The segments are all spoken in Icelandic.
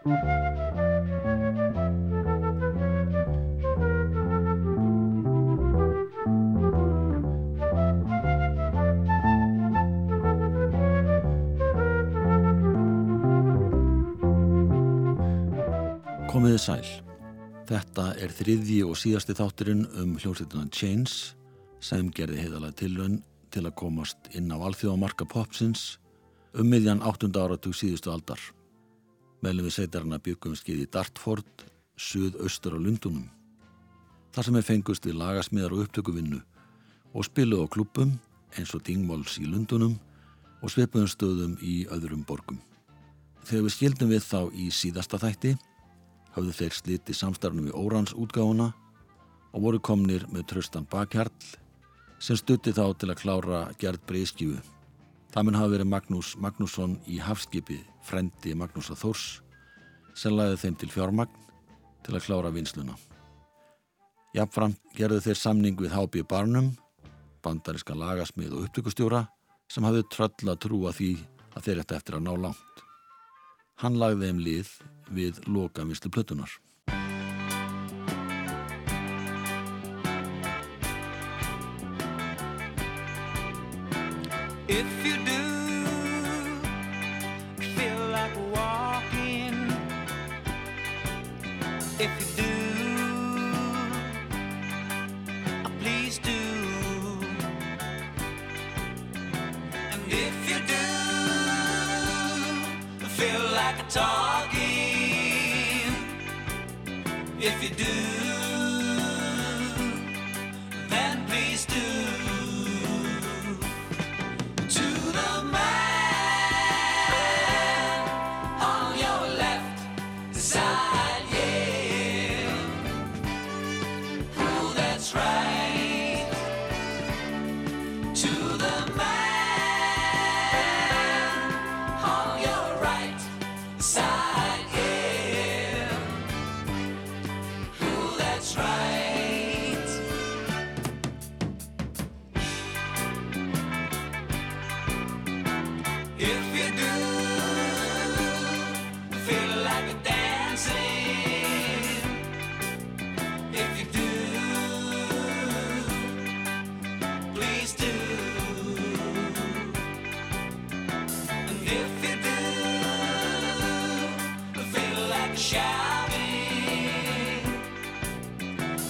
Komiði sæl. Þetta er þriðji og síðasti þátturinn um hljómsveituna Chains sem gerði heiðalega tilraun til að komast inn á alþjóðamarka popsins um miðjan 8. áratug síðustu aldar. Meðlum við sveitarna byggum skið í Dartford, suðaustur á Lundunum. Þar sem við fengust við lagasmiðar og upptökuvinnu og spiluð á klubum eins og Dingmáls í Lundunum og sveipuðum stöðum í öðrum borgum. Þegar við skildum við þá í síðasta þætti hafðu þeir sliti samstarfnum í Órans útgáfuna og voru komnir með tröstan bakhjarl sem stutti þá til að klára gerð breyskífu. Það mun hafa verið Magnús Magnússon í Hafskipi, frendi Magnúsa Þórs, sem laði þeim til fjármagn til að klára vinsluna. Jafnfram gerðu þeir samning við H.B. Barnum, bandariska lagasmið og upptökustjóra, sem hafði tröll að trúa því að þeir eftir að ná langt. Hann lagði þeim lið við lokavistu plötunar. If you do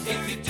if you do,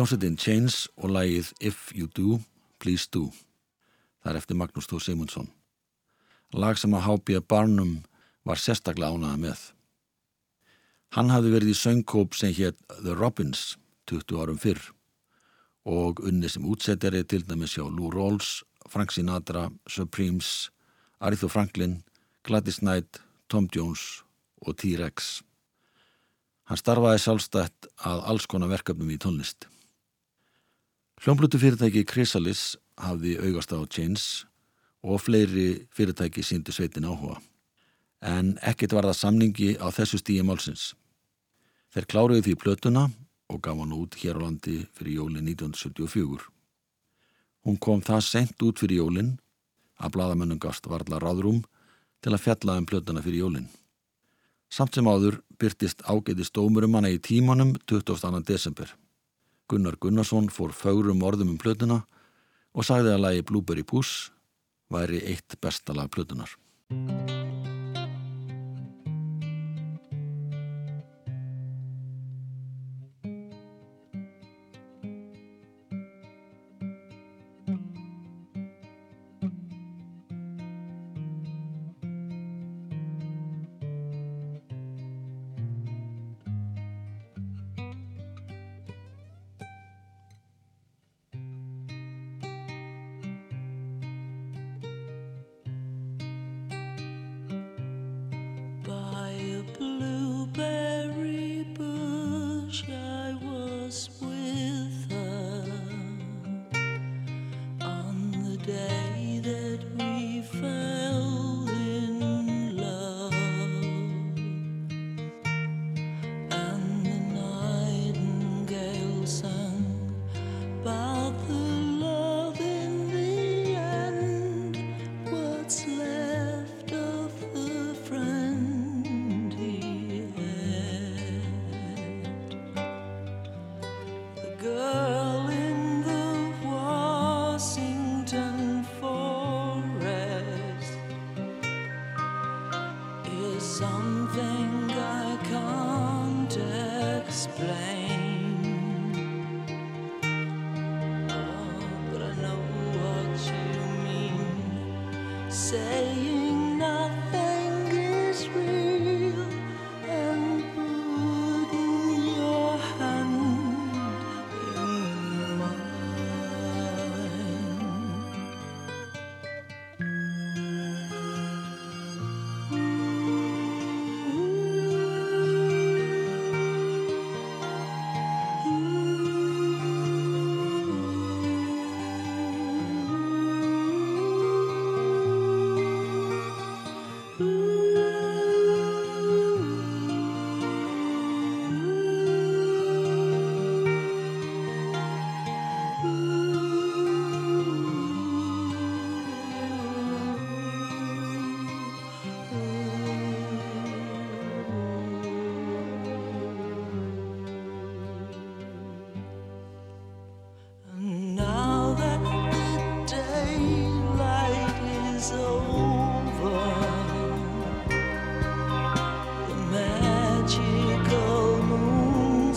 Hljómsveitin Chains og lagið If You Do, Please Do. Það er eftir Magnús Þó Simundsson. Lag sem að H.B. Barnum var sérstaklega ánaða með. Hann hafði verið í söngkóp sem hétt The Robins 20 árum fyrr og unni sem útsettari til dæmis hjá Lou Rawls, Frank Sinatra, Supremes, Aretha Franklin, Gladys Knight, Tom Jones og T-Rex. Hann starfaði sjálfstætt að alls konar verkefnum í tónlist. Hljómblutu fyrirtæki Chrysalis hafði augast á Chains og fleiri fyrirtæki síndu sveitin áhuga. En ekkert var það samningi á þessu stíi málsins. Þeir kláruðu því plötuna og gaf hann út hér á landi fyrir jólin 1974. Hún kom það sent út fyrir jólin að bladamönnum gafst varla ráðrúm til að fjalla um plötuna fyrir jólin. Samt sem áður byrtist ágæti stómur um hana í tímanum 22. desember. Gunnar Gunnarsson fór fögrum orðum um plötuna og sagði að lagi Blueberry Puss væri eitt besta lag plötunar. say.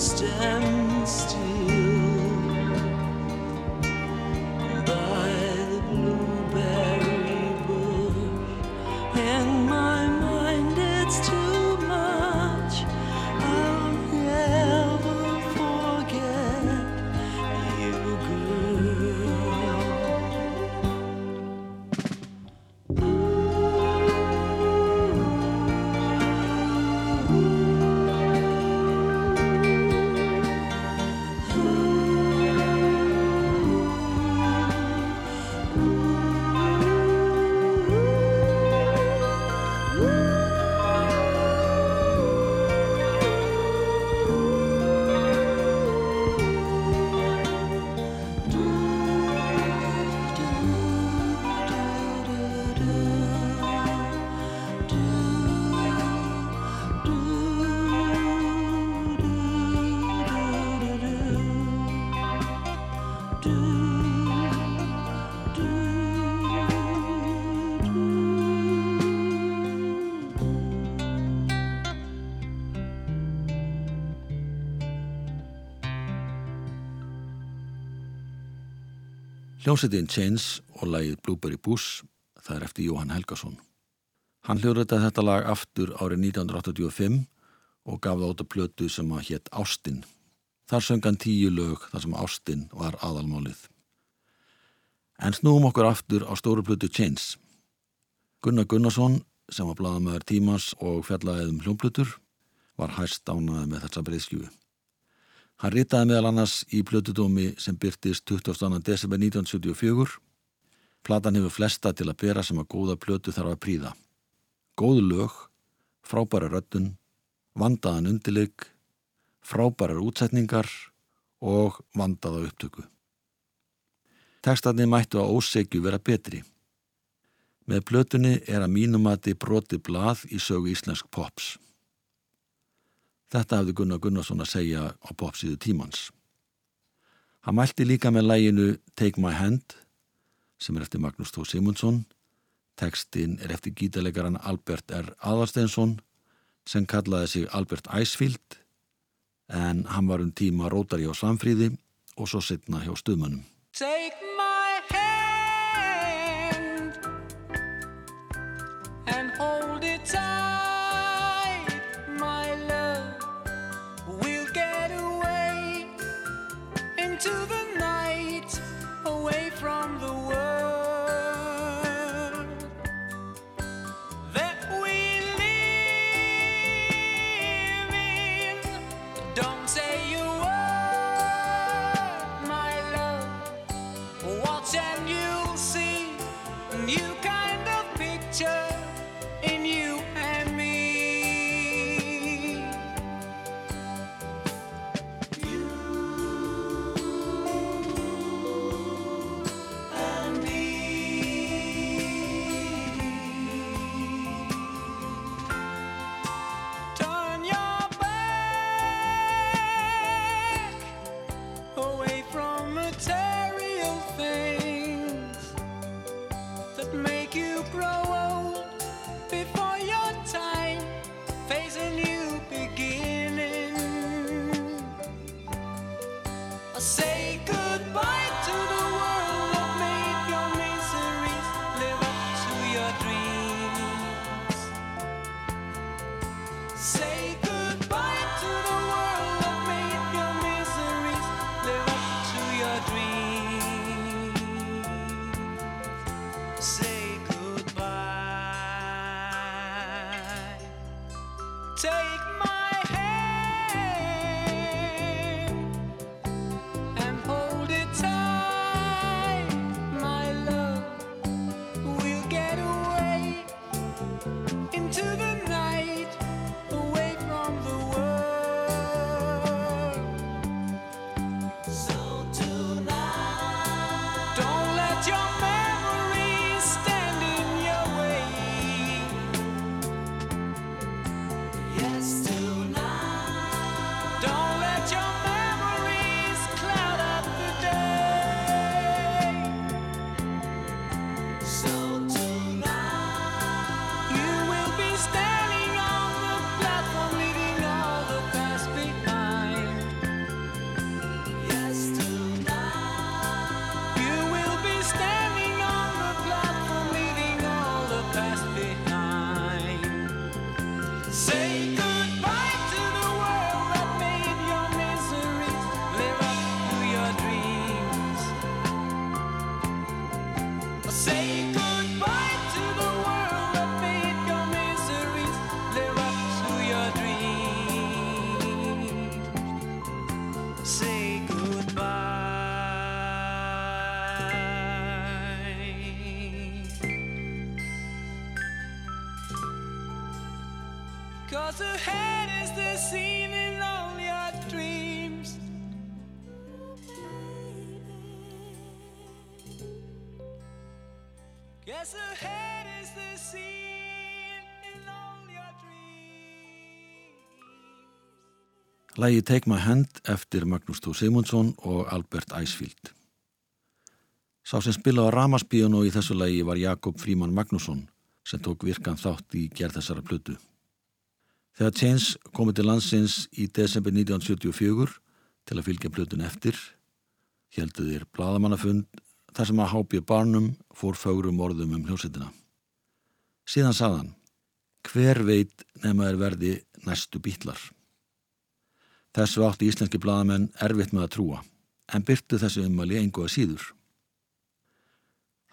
still. Hljómsveitin Chains og lagið Blueberry Bush, það er eftir Jóhann Helgason. Hann hljóðritaði þetta lag aftur árið 1985 og gaf það út að plötu sem að hétt Ástin. Þar söng hann tíu lög þar sem ástinn var aðalmálið. En snúum okkur aftur á stóru plötu Chains. Gunnar Gunnarsson, sem var bladamæður tímans og fjallaðið um hljómplutur, var hæst ánaði með þessa breyðskjúi. Hann ritaði meðal annars í plötudómi sem byrtist 22. desember 1974. Platan hefur flesta til að bera sem að góða plötu þarf að príða. Góðu lög, frábæra röddun, vandaðan undileg, frábærar útsetningar og vandaða upptöku. Tekstarnir mættu á ósegju vera betri. Með plötunni er að mínumati broti blað í sögu íslensk pops. Þetta hafði Gunnar Gunnarsson að segja á popsíðu tímans. Hann mælti líka með læginu Take My Hand sem er eftir Magnús Þó Simonsson. Tekstinn er eftir gítalegaran Albert R. Aðarsteinsson sem kallaði sig Albert Icefield en hann var um tíma rótari á Svanfríði og svo setna hjá stuðmannum. Take my hand Cause ahead is the scene in all your dreams. Guess ahead is the scene in all your dreams. Lægi Take My Hand eftir Magnús Tó Simonsson og Albert Icefield. Sá sem spilaði á ramaspíónu í þessu lægi var Jakob Fríman Magnússon sem tók virkan þátt í gerð þessara plötu. Þegar Chains komið til landsins í desember 1974 til að fylgja plötun eftir, heldu þér bladamannafund þar sem að H.B. Barnum fór fögrum orðum um hljósetina. Síðan sagðan, hver veit nema er verði næstu bítlar? Þessu átti íslenski bladamenn erfitt með að trúa, en byrtu þessu ummali engu að síður.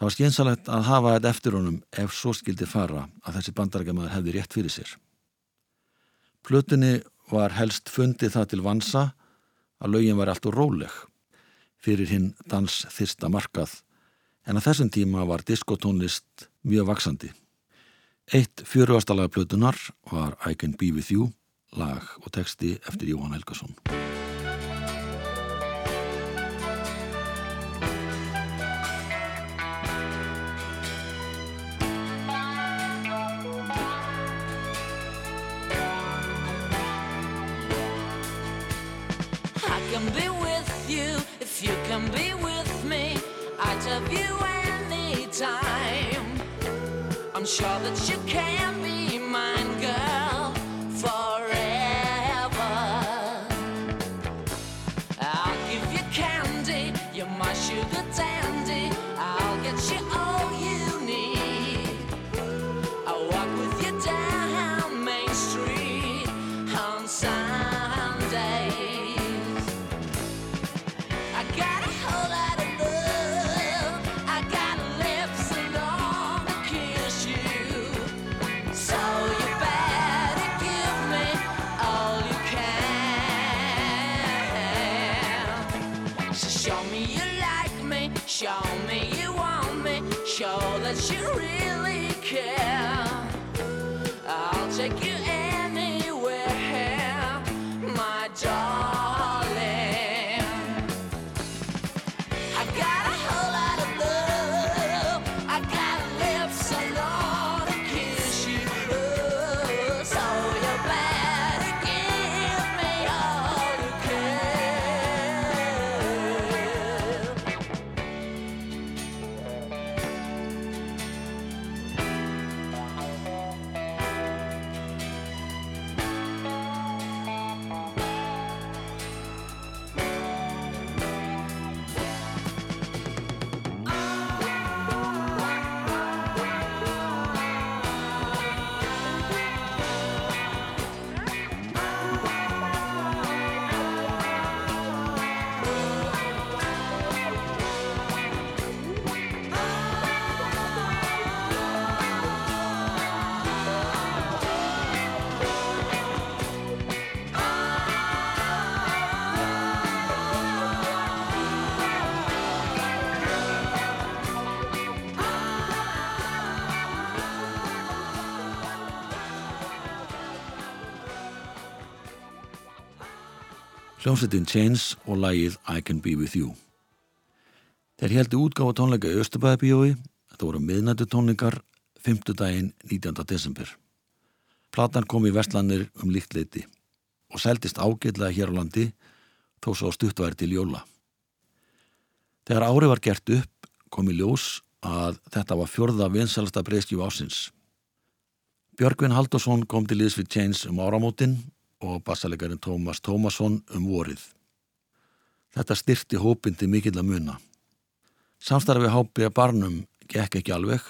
Það var skynsalegt að hafa þetta eftir honum ef svo skildi fara að þessi bandarækjamaður hefði rétt fyrir sér. Plutunni var helst fundið það til vansa að lögin var allt og róleg fyrir hinn dans þyrsta markað en að þessum tíma var diskotónlist mjög vaksandi. Eitt fjöruastalega plötunar var I Can Be With You, lag og texti eftir Jóhann Helgason. Can be with you if you can be with me. I'd have you anytime. I'm sure that you can be Hljómsveitin Chains og lagið I Can Be With You. Þeir heldu útgáfa tónleika í Östubæðabíói, þetta voru miðnættu tónleikar 5. daginn 19. desember. Platan kom í vestlanir um líkt leiti og seldist ágætlega hér á landi þó svo stuttværi til jóla. Þegar ári var gert upp kom í ljós að þetta var fjörða vinsalasta breyskjú ásins. Björgvin Haldursson kom til liðs við Chains um áramótin og bassalegarinn Tómas Tómasson um vorið. Þetta styrti hópin til mikill að muna. Samstarfi hápi að barnum gekk ekki alveg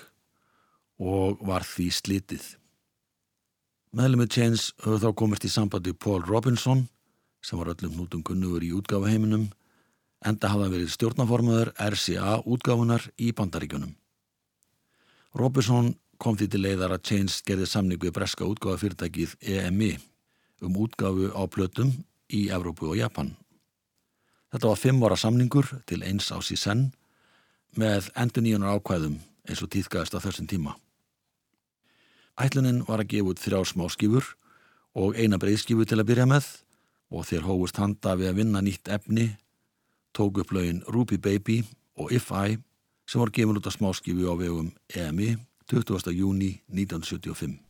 og var því slitið. Meðlumið Chains höfðu þá komist í sambandi Paul Robinson sem var öllum hnútum kunnugur í útgáfaheiminum enda hafða verið stjórnaformaður RCA útgáfunar í bandaríkjunum. Robinson kom því til leiðar að Chains gerði samningu í breska útgáfafyrirtækið EMI um útgáfu á plötum í Evrópu og Japan. Þetta var fimm ára samningur til eins ás í senn með endur nýjunar ákvæðum eins og týðgæðist á þessum tíma. Ætlunin var að gefa út þrjá smáskífur og eina breyðskífu til að byrja með og þeir hófust handa við að vinna nýtt efni, tók upp lögin Ruby Baby og If I sem var gefin út á smáskífu á vegum EMI 20. júni 1975.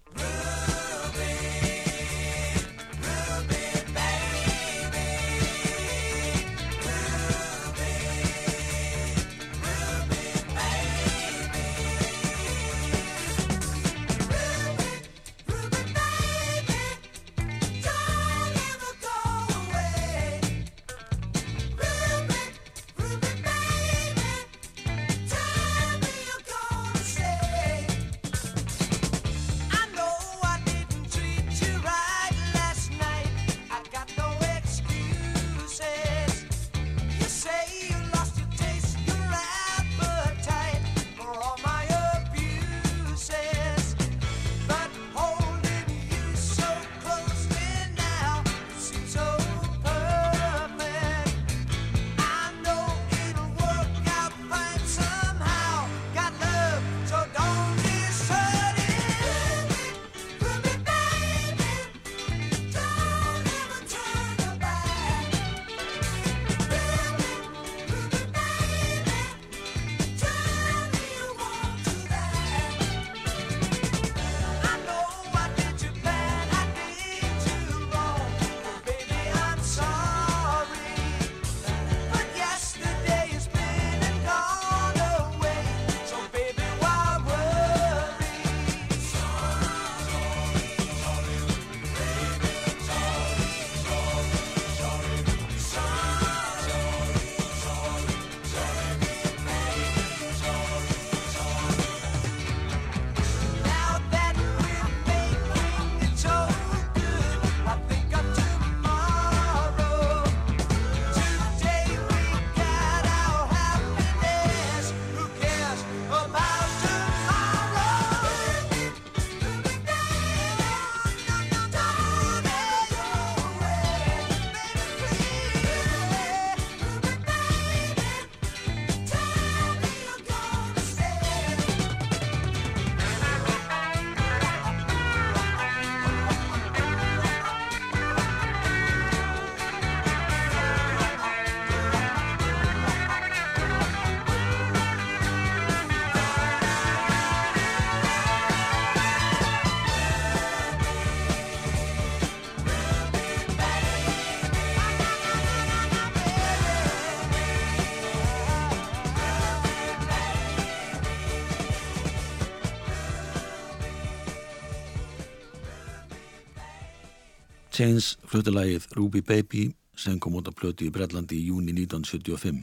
Chains flutulagið Ruby Baby sem kom út á plötu í Brellandi í júni 1975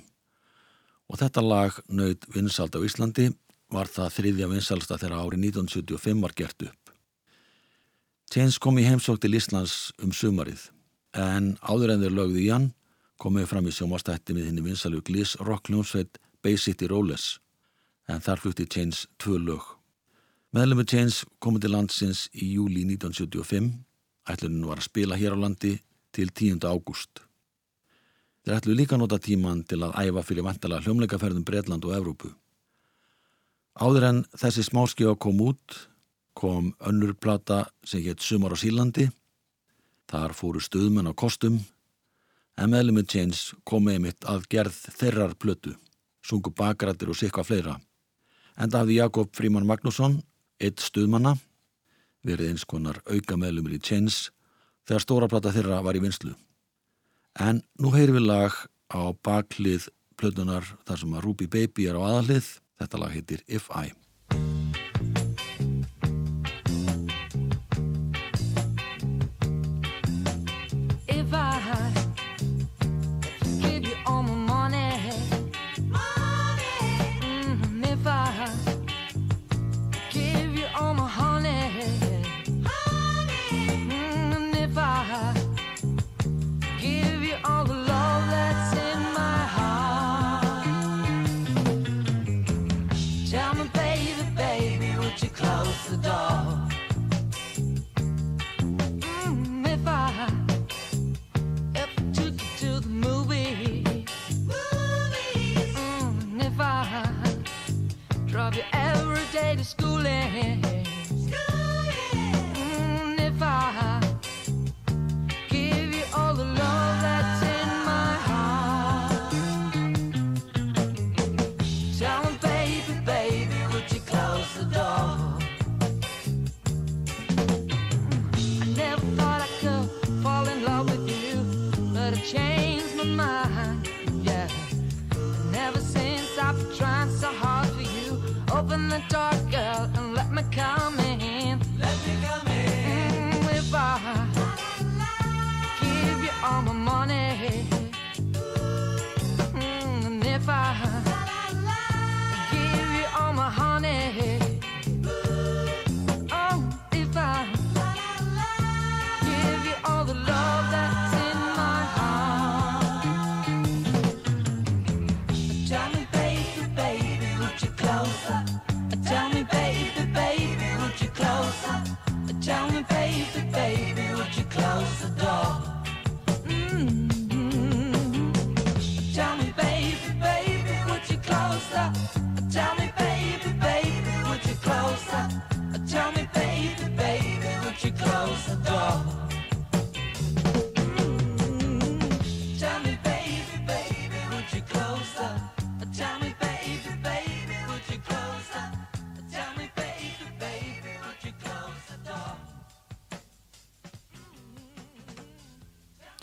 og þetta lag nöyð vinsald á Íslandi var það þriðja vinsalsta þegar árið 1975 var gert upp. Chains kom í heimsók til Íslands um sumarið en áður en þeir lögðu í hann komið fram í sjómastætti með henni vinsalu Gliss Rock Ljónsveit Bay City Rollers en þar flutti Chains tvö lög. Meðlemi Chains komið til landsins í júli 1975 ætlunin var að spila hér á landi til 10. ágúst. Þeir ætlu líka nota tíman til að æfa fyrir vantala hljómleikaferðum Breitland og Evrópu. Áður en þessi smáskjóa kom út kom önnur plata sem hétt Sumar á Sílandi. Þar fóru stöðmenn á kostum en meðlemi Chains komið mitt að gerð þerrar plötu, sungu bakrættir og sikka fleira. Enda hafði Jakob Fríman Magnússon, eitt stuðmanna, verið eins konar auka meðlumir í Chains þegar stóra plata þeirra var í vinslu. En nú heyrum við lag á baklið plötunar þar sem að Ruby Baby er á aðalið. Þetta lag heitir If I.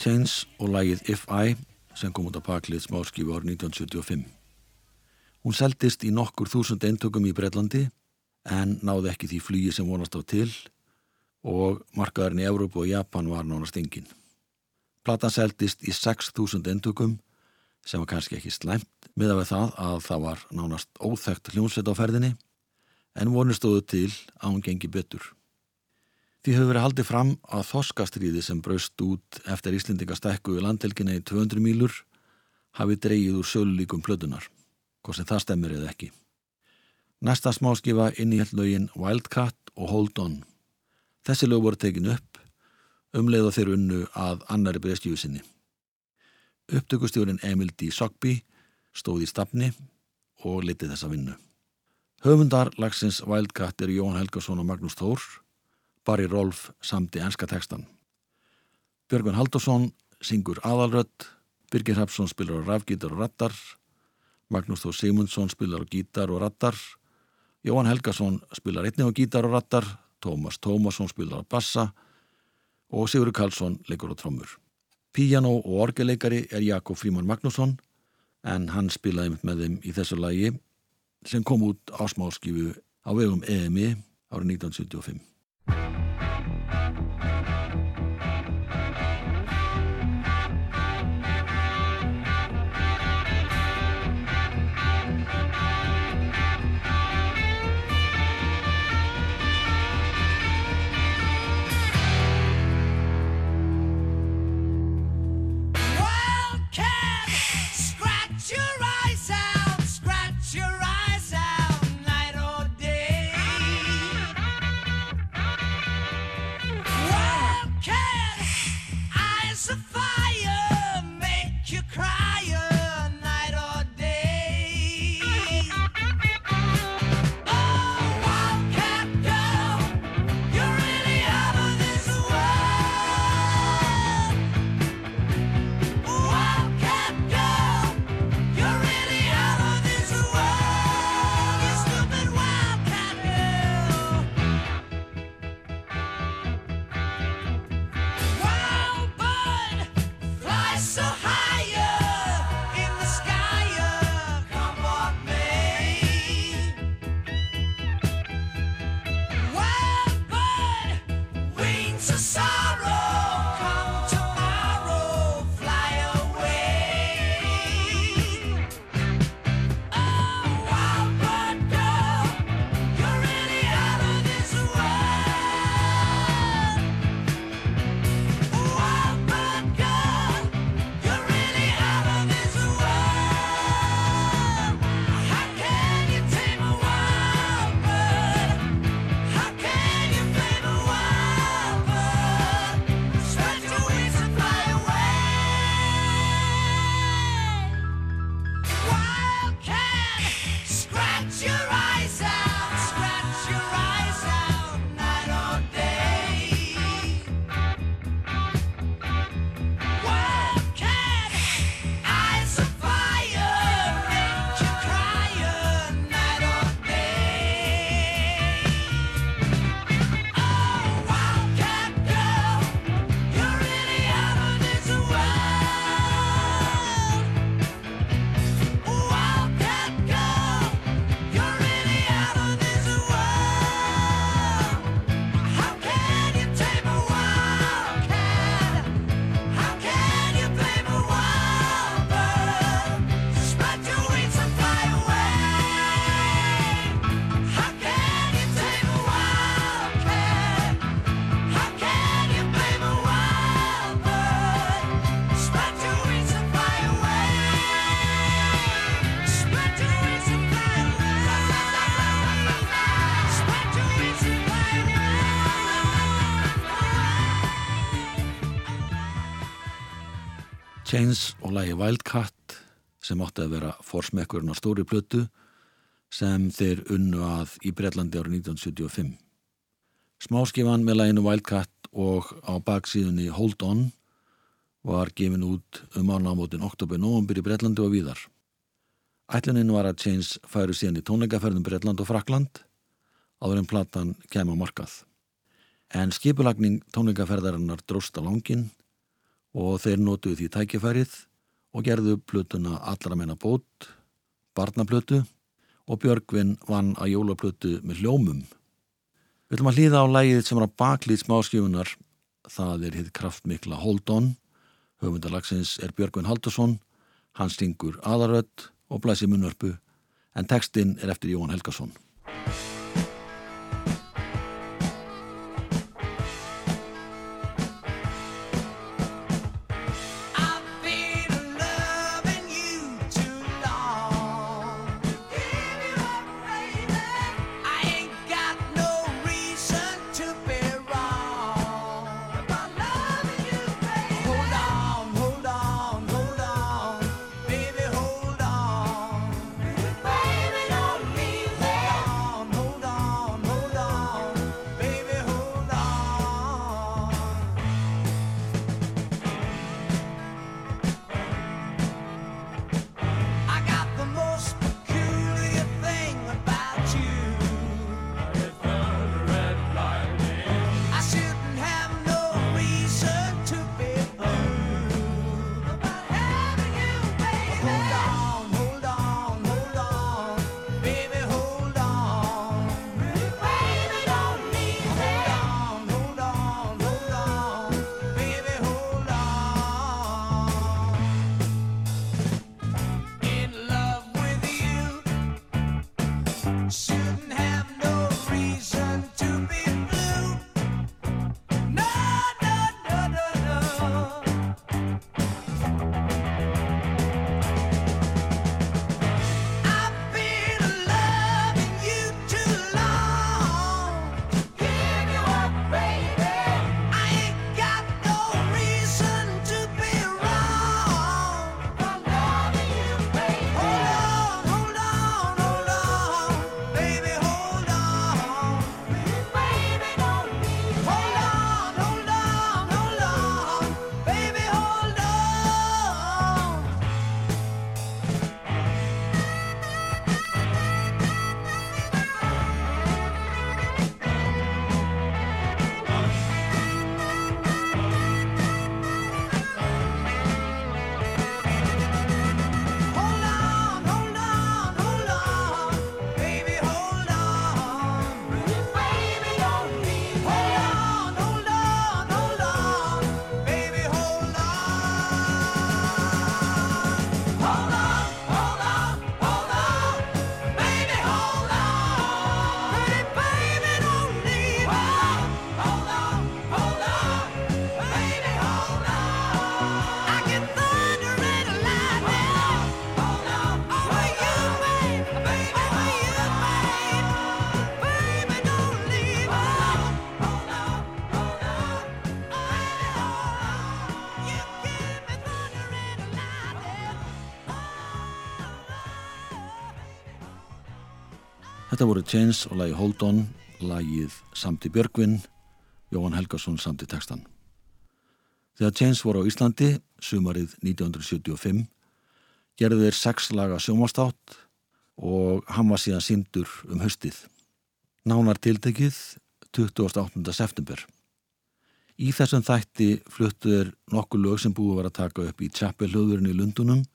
Chains og lagið If I sem kom út á paklið smáskífu árið 1975. Hún seldist í nokkur þúsund eintökum í Breitlandi en náði ekki því flugi sem vonast á til og markaðurinn í Európu og Japan var nánast engin. Platan seldist í 6.000 eintökum sem var kannski ekki slæmt með að við það að það var nánast óþekkt hljónsveit á ferðinni en vonir stóðu til að hún gengi betur. Því hefur verið haldið fram að þoskastriði sem braust út eftir Íslendingastækku í landhelginni í 200 mílur hafi dreigið úr sölulíkum plötunar, hvort sem það stemmir eða ekki. Næsta smáskifa inn í lögin Wildcat og Hold On. Þessi lög voru tekin upp, umleið og þeir unnu að annari breyskjöfu sinni. Upptökustjórin Emil D. Sockby stóð í stafni og litið þessa vinnu. Höfundar lagsins Wildcat er Jón Helgason og Magnús Þór, Barry Rolf samti enska tekstan. Björgvin Haldursson syngur aðalrödd, Birgir Hapsson spilar á rafgítar og rattar, Magnús Þór Simundsson spilar á gítar og rattar, Jóhann Helgason spilar einnig á gítar og rattar, Tómas Tómasson spilar á bassa og Sigurður Karlsson leikur á trommur. Píjanó og orgeleikari er Jakob Fríman Magnússon en hann spilaði með þeim í þessu lagi sem kom út á smáskifu á vegum EMI árið 1975. Chains og lægi Wildcat sem átti að vera forsmekkurinn á stóri plötu sem þeir unnu að í Breitlandi árið 1975. Smáskifan með læginu Wildcat og á baksíðunni Hold On var gefin út um ánámótin oktober-nóvambur í Breitlandi og víðar. Ætlunin var að Chains færu síðan í tónleikaferðum Breitland og Frakland áður en platan kem á markað. En skipulagning tónleikaferðarinnar dróst á langin og þeir notuðu því tækifærið og gerðu plötuna allra meina bót, barnaplötu og Björgvin vann að jólaplötu með hljómum. Við ætlum að hlýða á lægið sem er að baklýð smáskjöfunar, það er hitt kraftmikla Hold On, höfundalagsins er Björgvin Haldursson, hann stingur aðarödd og blæsi munnörpu, en textin er eftir Jóhann Helgason. Þetta voru Chains og lagi Hold On, lagið Samti Björgvin, Jóhann Helgason samti textan. Þegar Chains voru á Íslandi, sumarið 1975, gerðu þeir sex laga sjómastátt og hann var síðan síndur um haustið. Nánar tiltekið 28. september. Í þessum þætti fluttu þeir nokkuð lög sem búið var að taka upp í Chapel hlöðurinn í Lundunum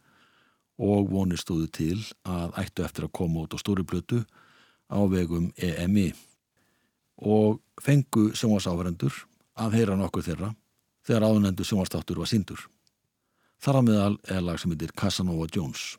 og vonir stóðu til að ættu eftir að koma út á stóri plötu á vegum EMI og fengu sjónvarsáfarendur að heyra nokkur þeirra þegar áðunendu sjónvarstáttur var síndur. Þar á meðal er lag sem heitir Casanova Jones.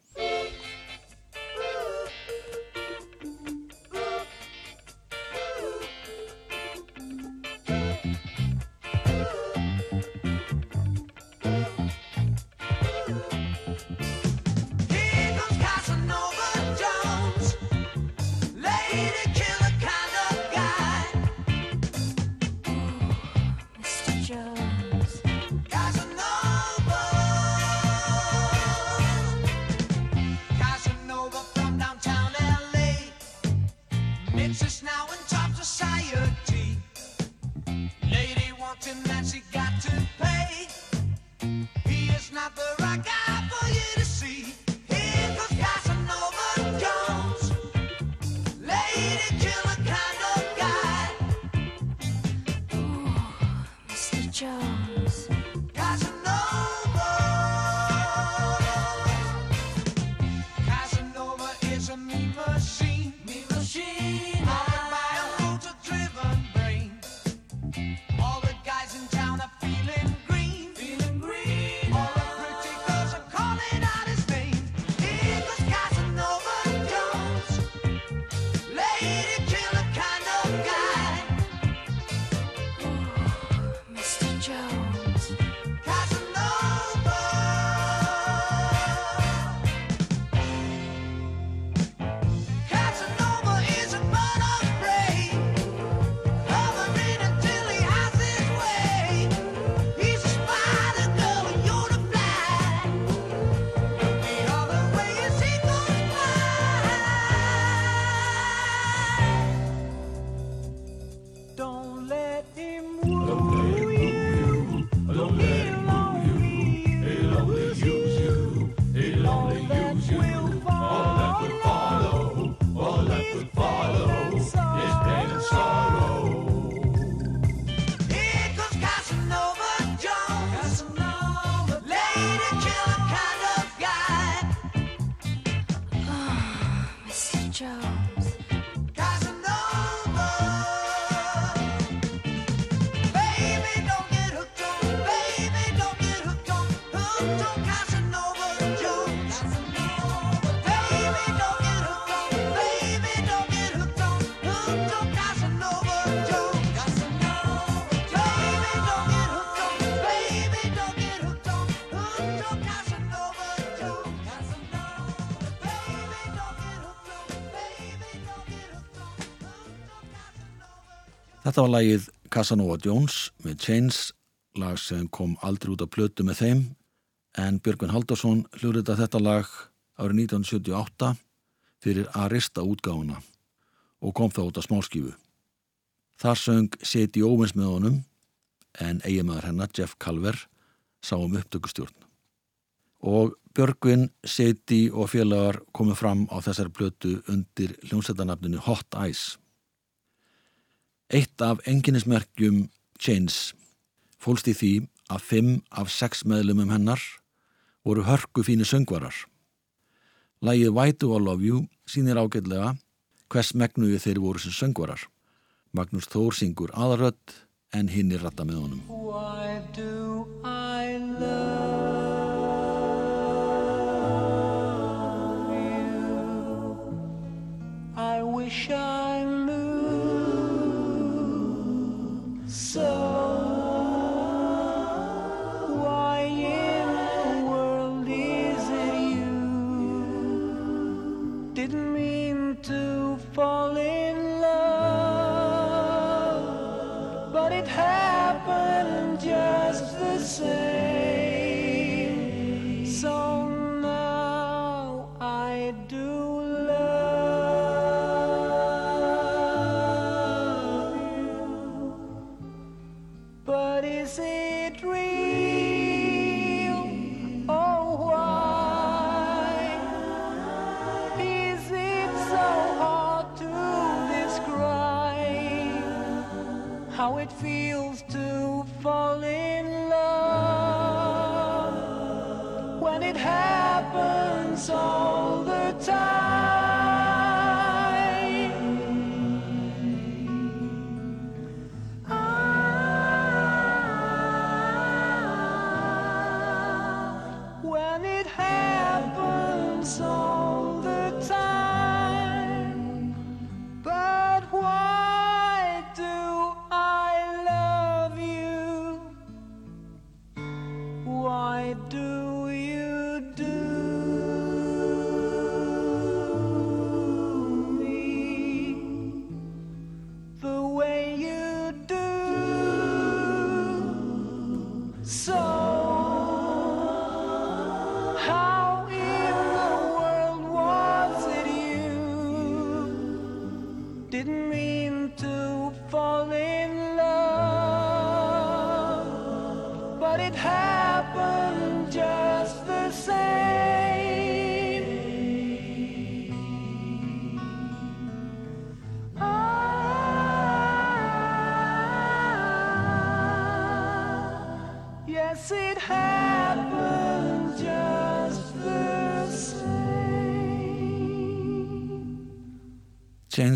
It's Þetta var lagið Casanova Jones með Chains, lag sem kom aldrei út á plötu með þeim en Björgvin Haldarsson hlurði þetta lag árið 1978 fyrir Arista útgáðuna og kom það út á smáskífu. Þar söng Seti Óvins með honum en eiginmaður hennar Jeff Calver sá um upptökustjórn. Og Björgvin, Seti og félagar komu fram á þessari plötu undir hljómsættanafninu Hot Ice Eitt af enginnismerkjum Chains fólst í því að fimm af sex meðlumum hennar voru hörku fínu söngvarar. Lægið White Do I Love You sínir ágætlega hvers megnuði þeir voru sem söngvarar. Magnús Þór syngur aðarödd en hinn er ratta með honum. Why do I love you? I wish I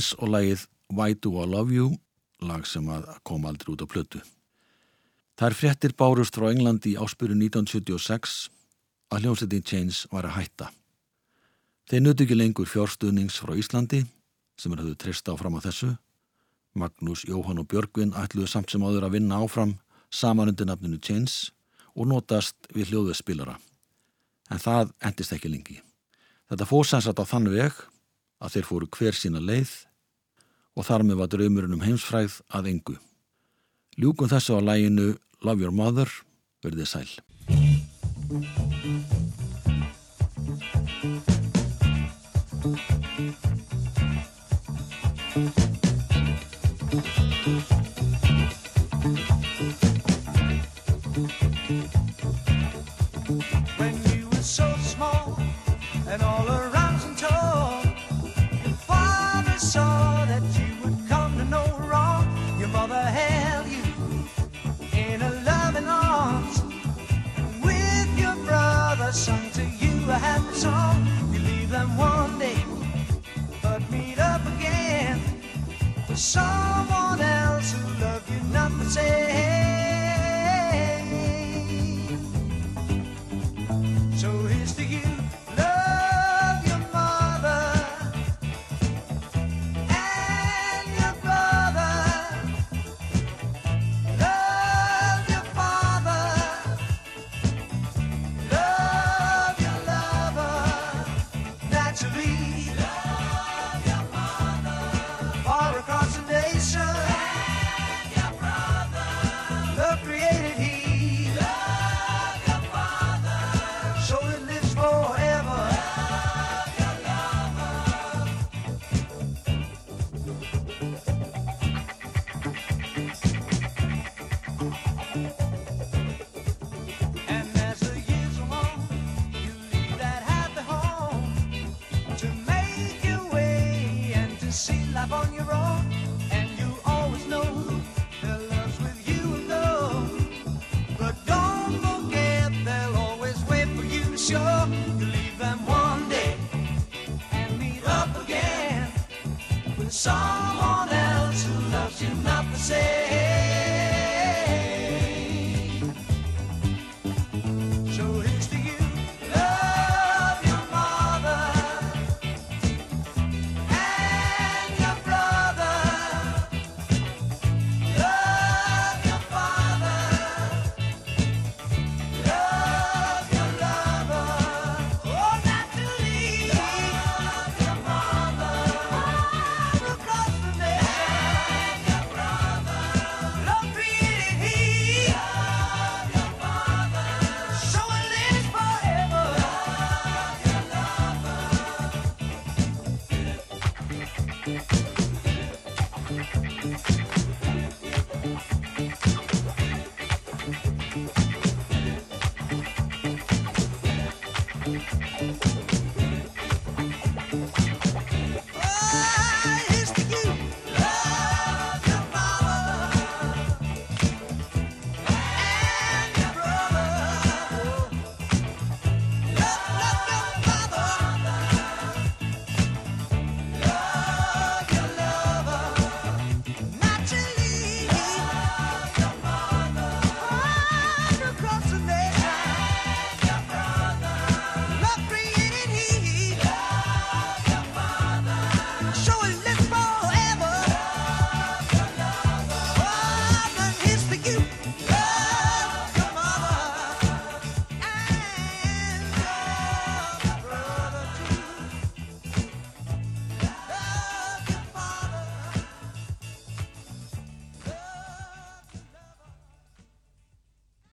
Chains og lagið Why Do I Love You, lag sem kom aldrei út á plötu. Þær fréttir bárust frá Englandi í áspyrju 1976 að hljómsveitin Chains var að hætta. Þeir nutu ekki lengur fjárstuðnings frá Íslandi sem er höfðu trist áfram á þessu. Magnús, Jóhann og Björgvin ætluðu samt sem áður að vinna áfram saman undir nafninu Chains og notast við hljóðuð spilara. En það endist ekki lengi. Þetta fór sannsagt á þann veg að þeir fóru hver sína leið og þar með var draumurinn um heimsfræð að engu. Ljúkum þessu á læginu Love Your Mother, verðið sæl. when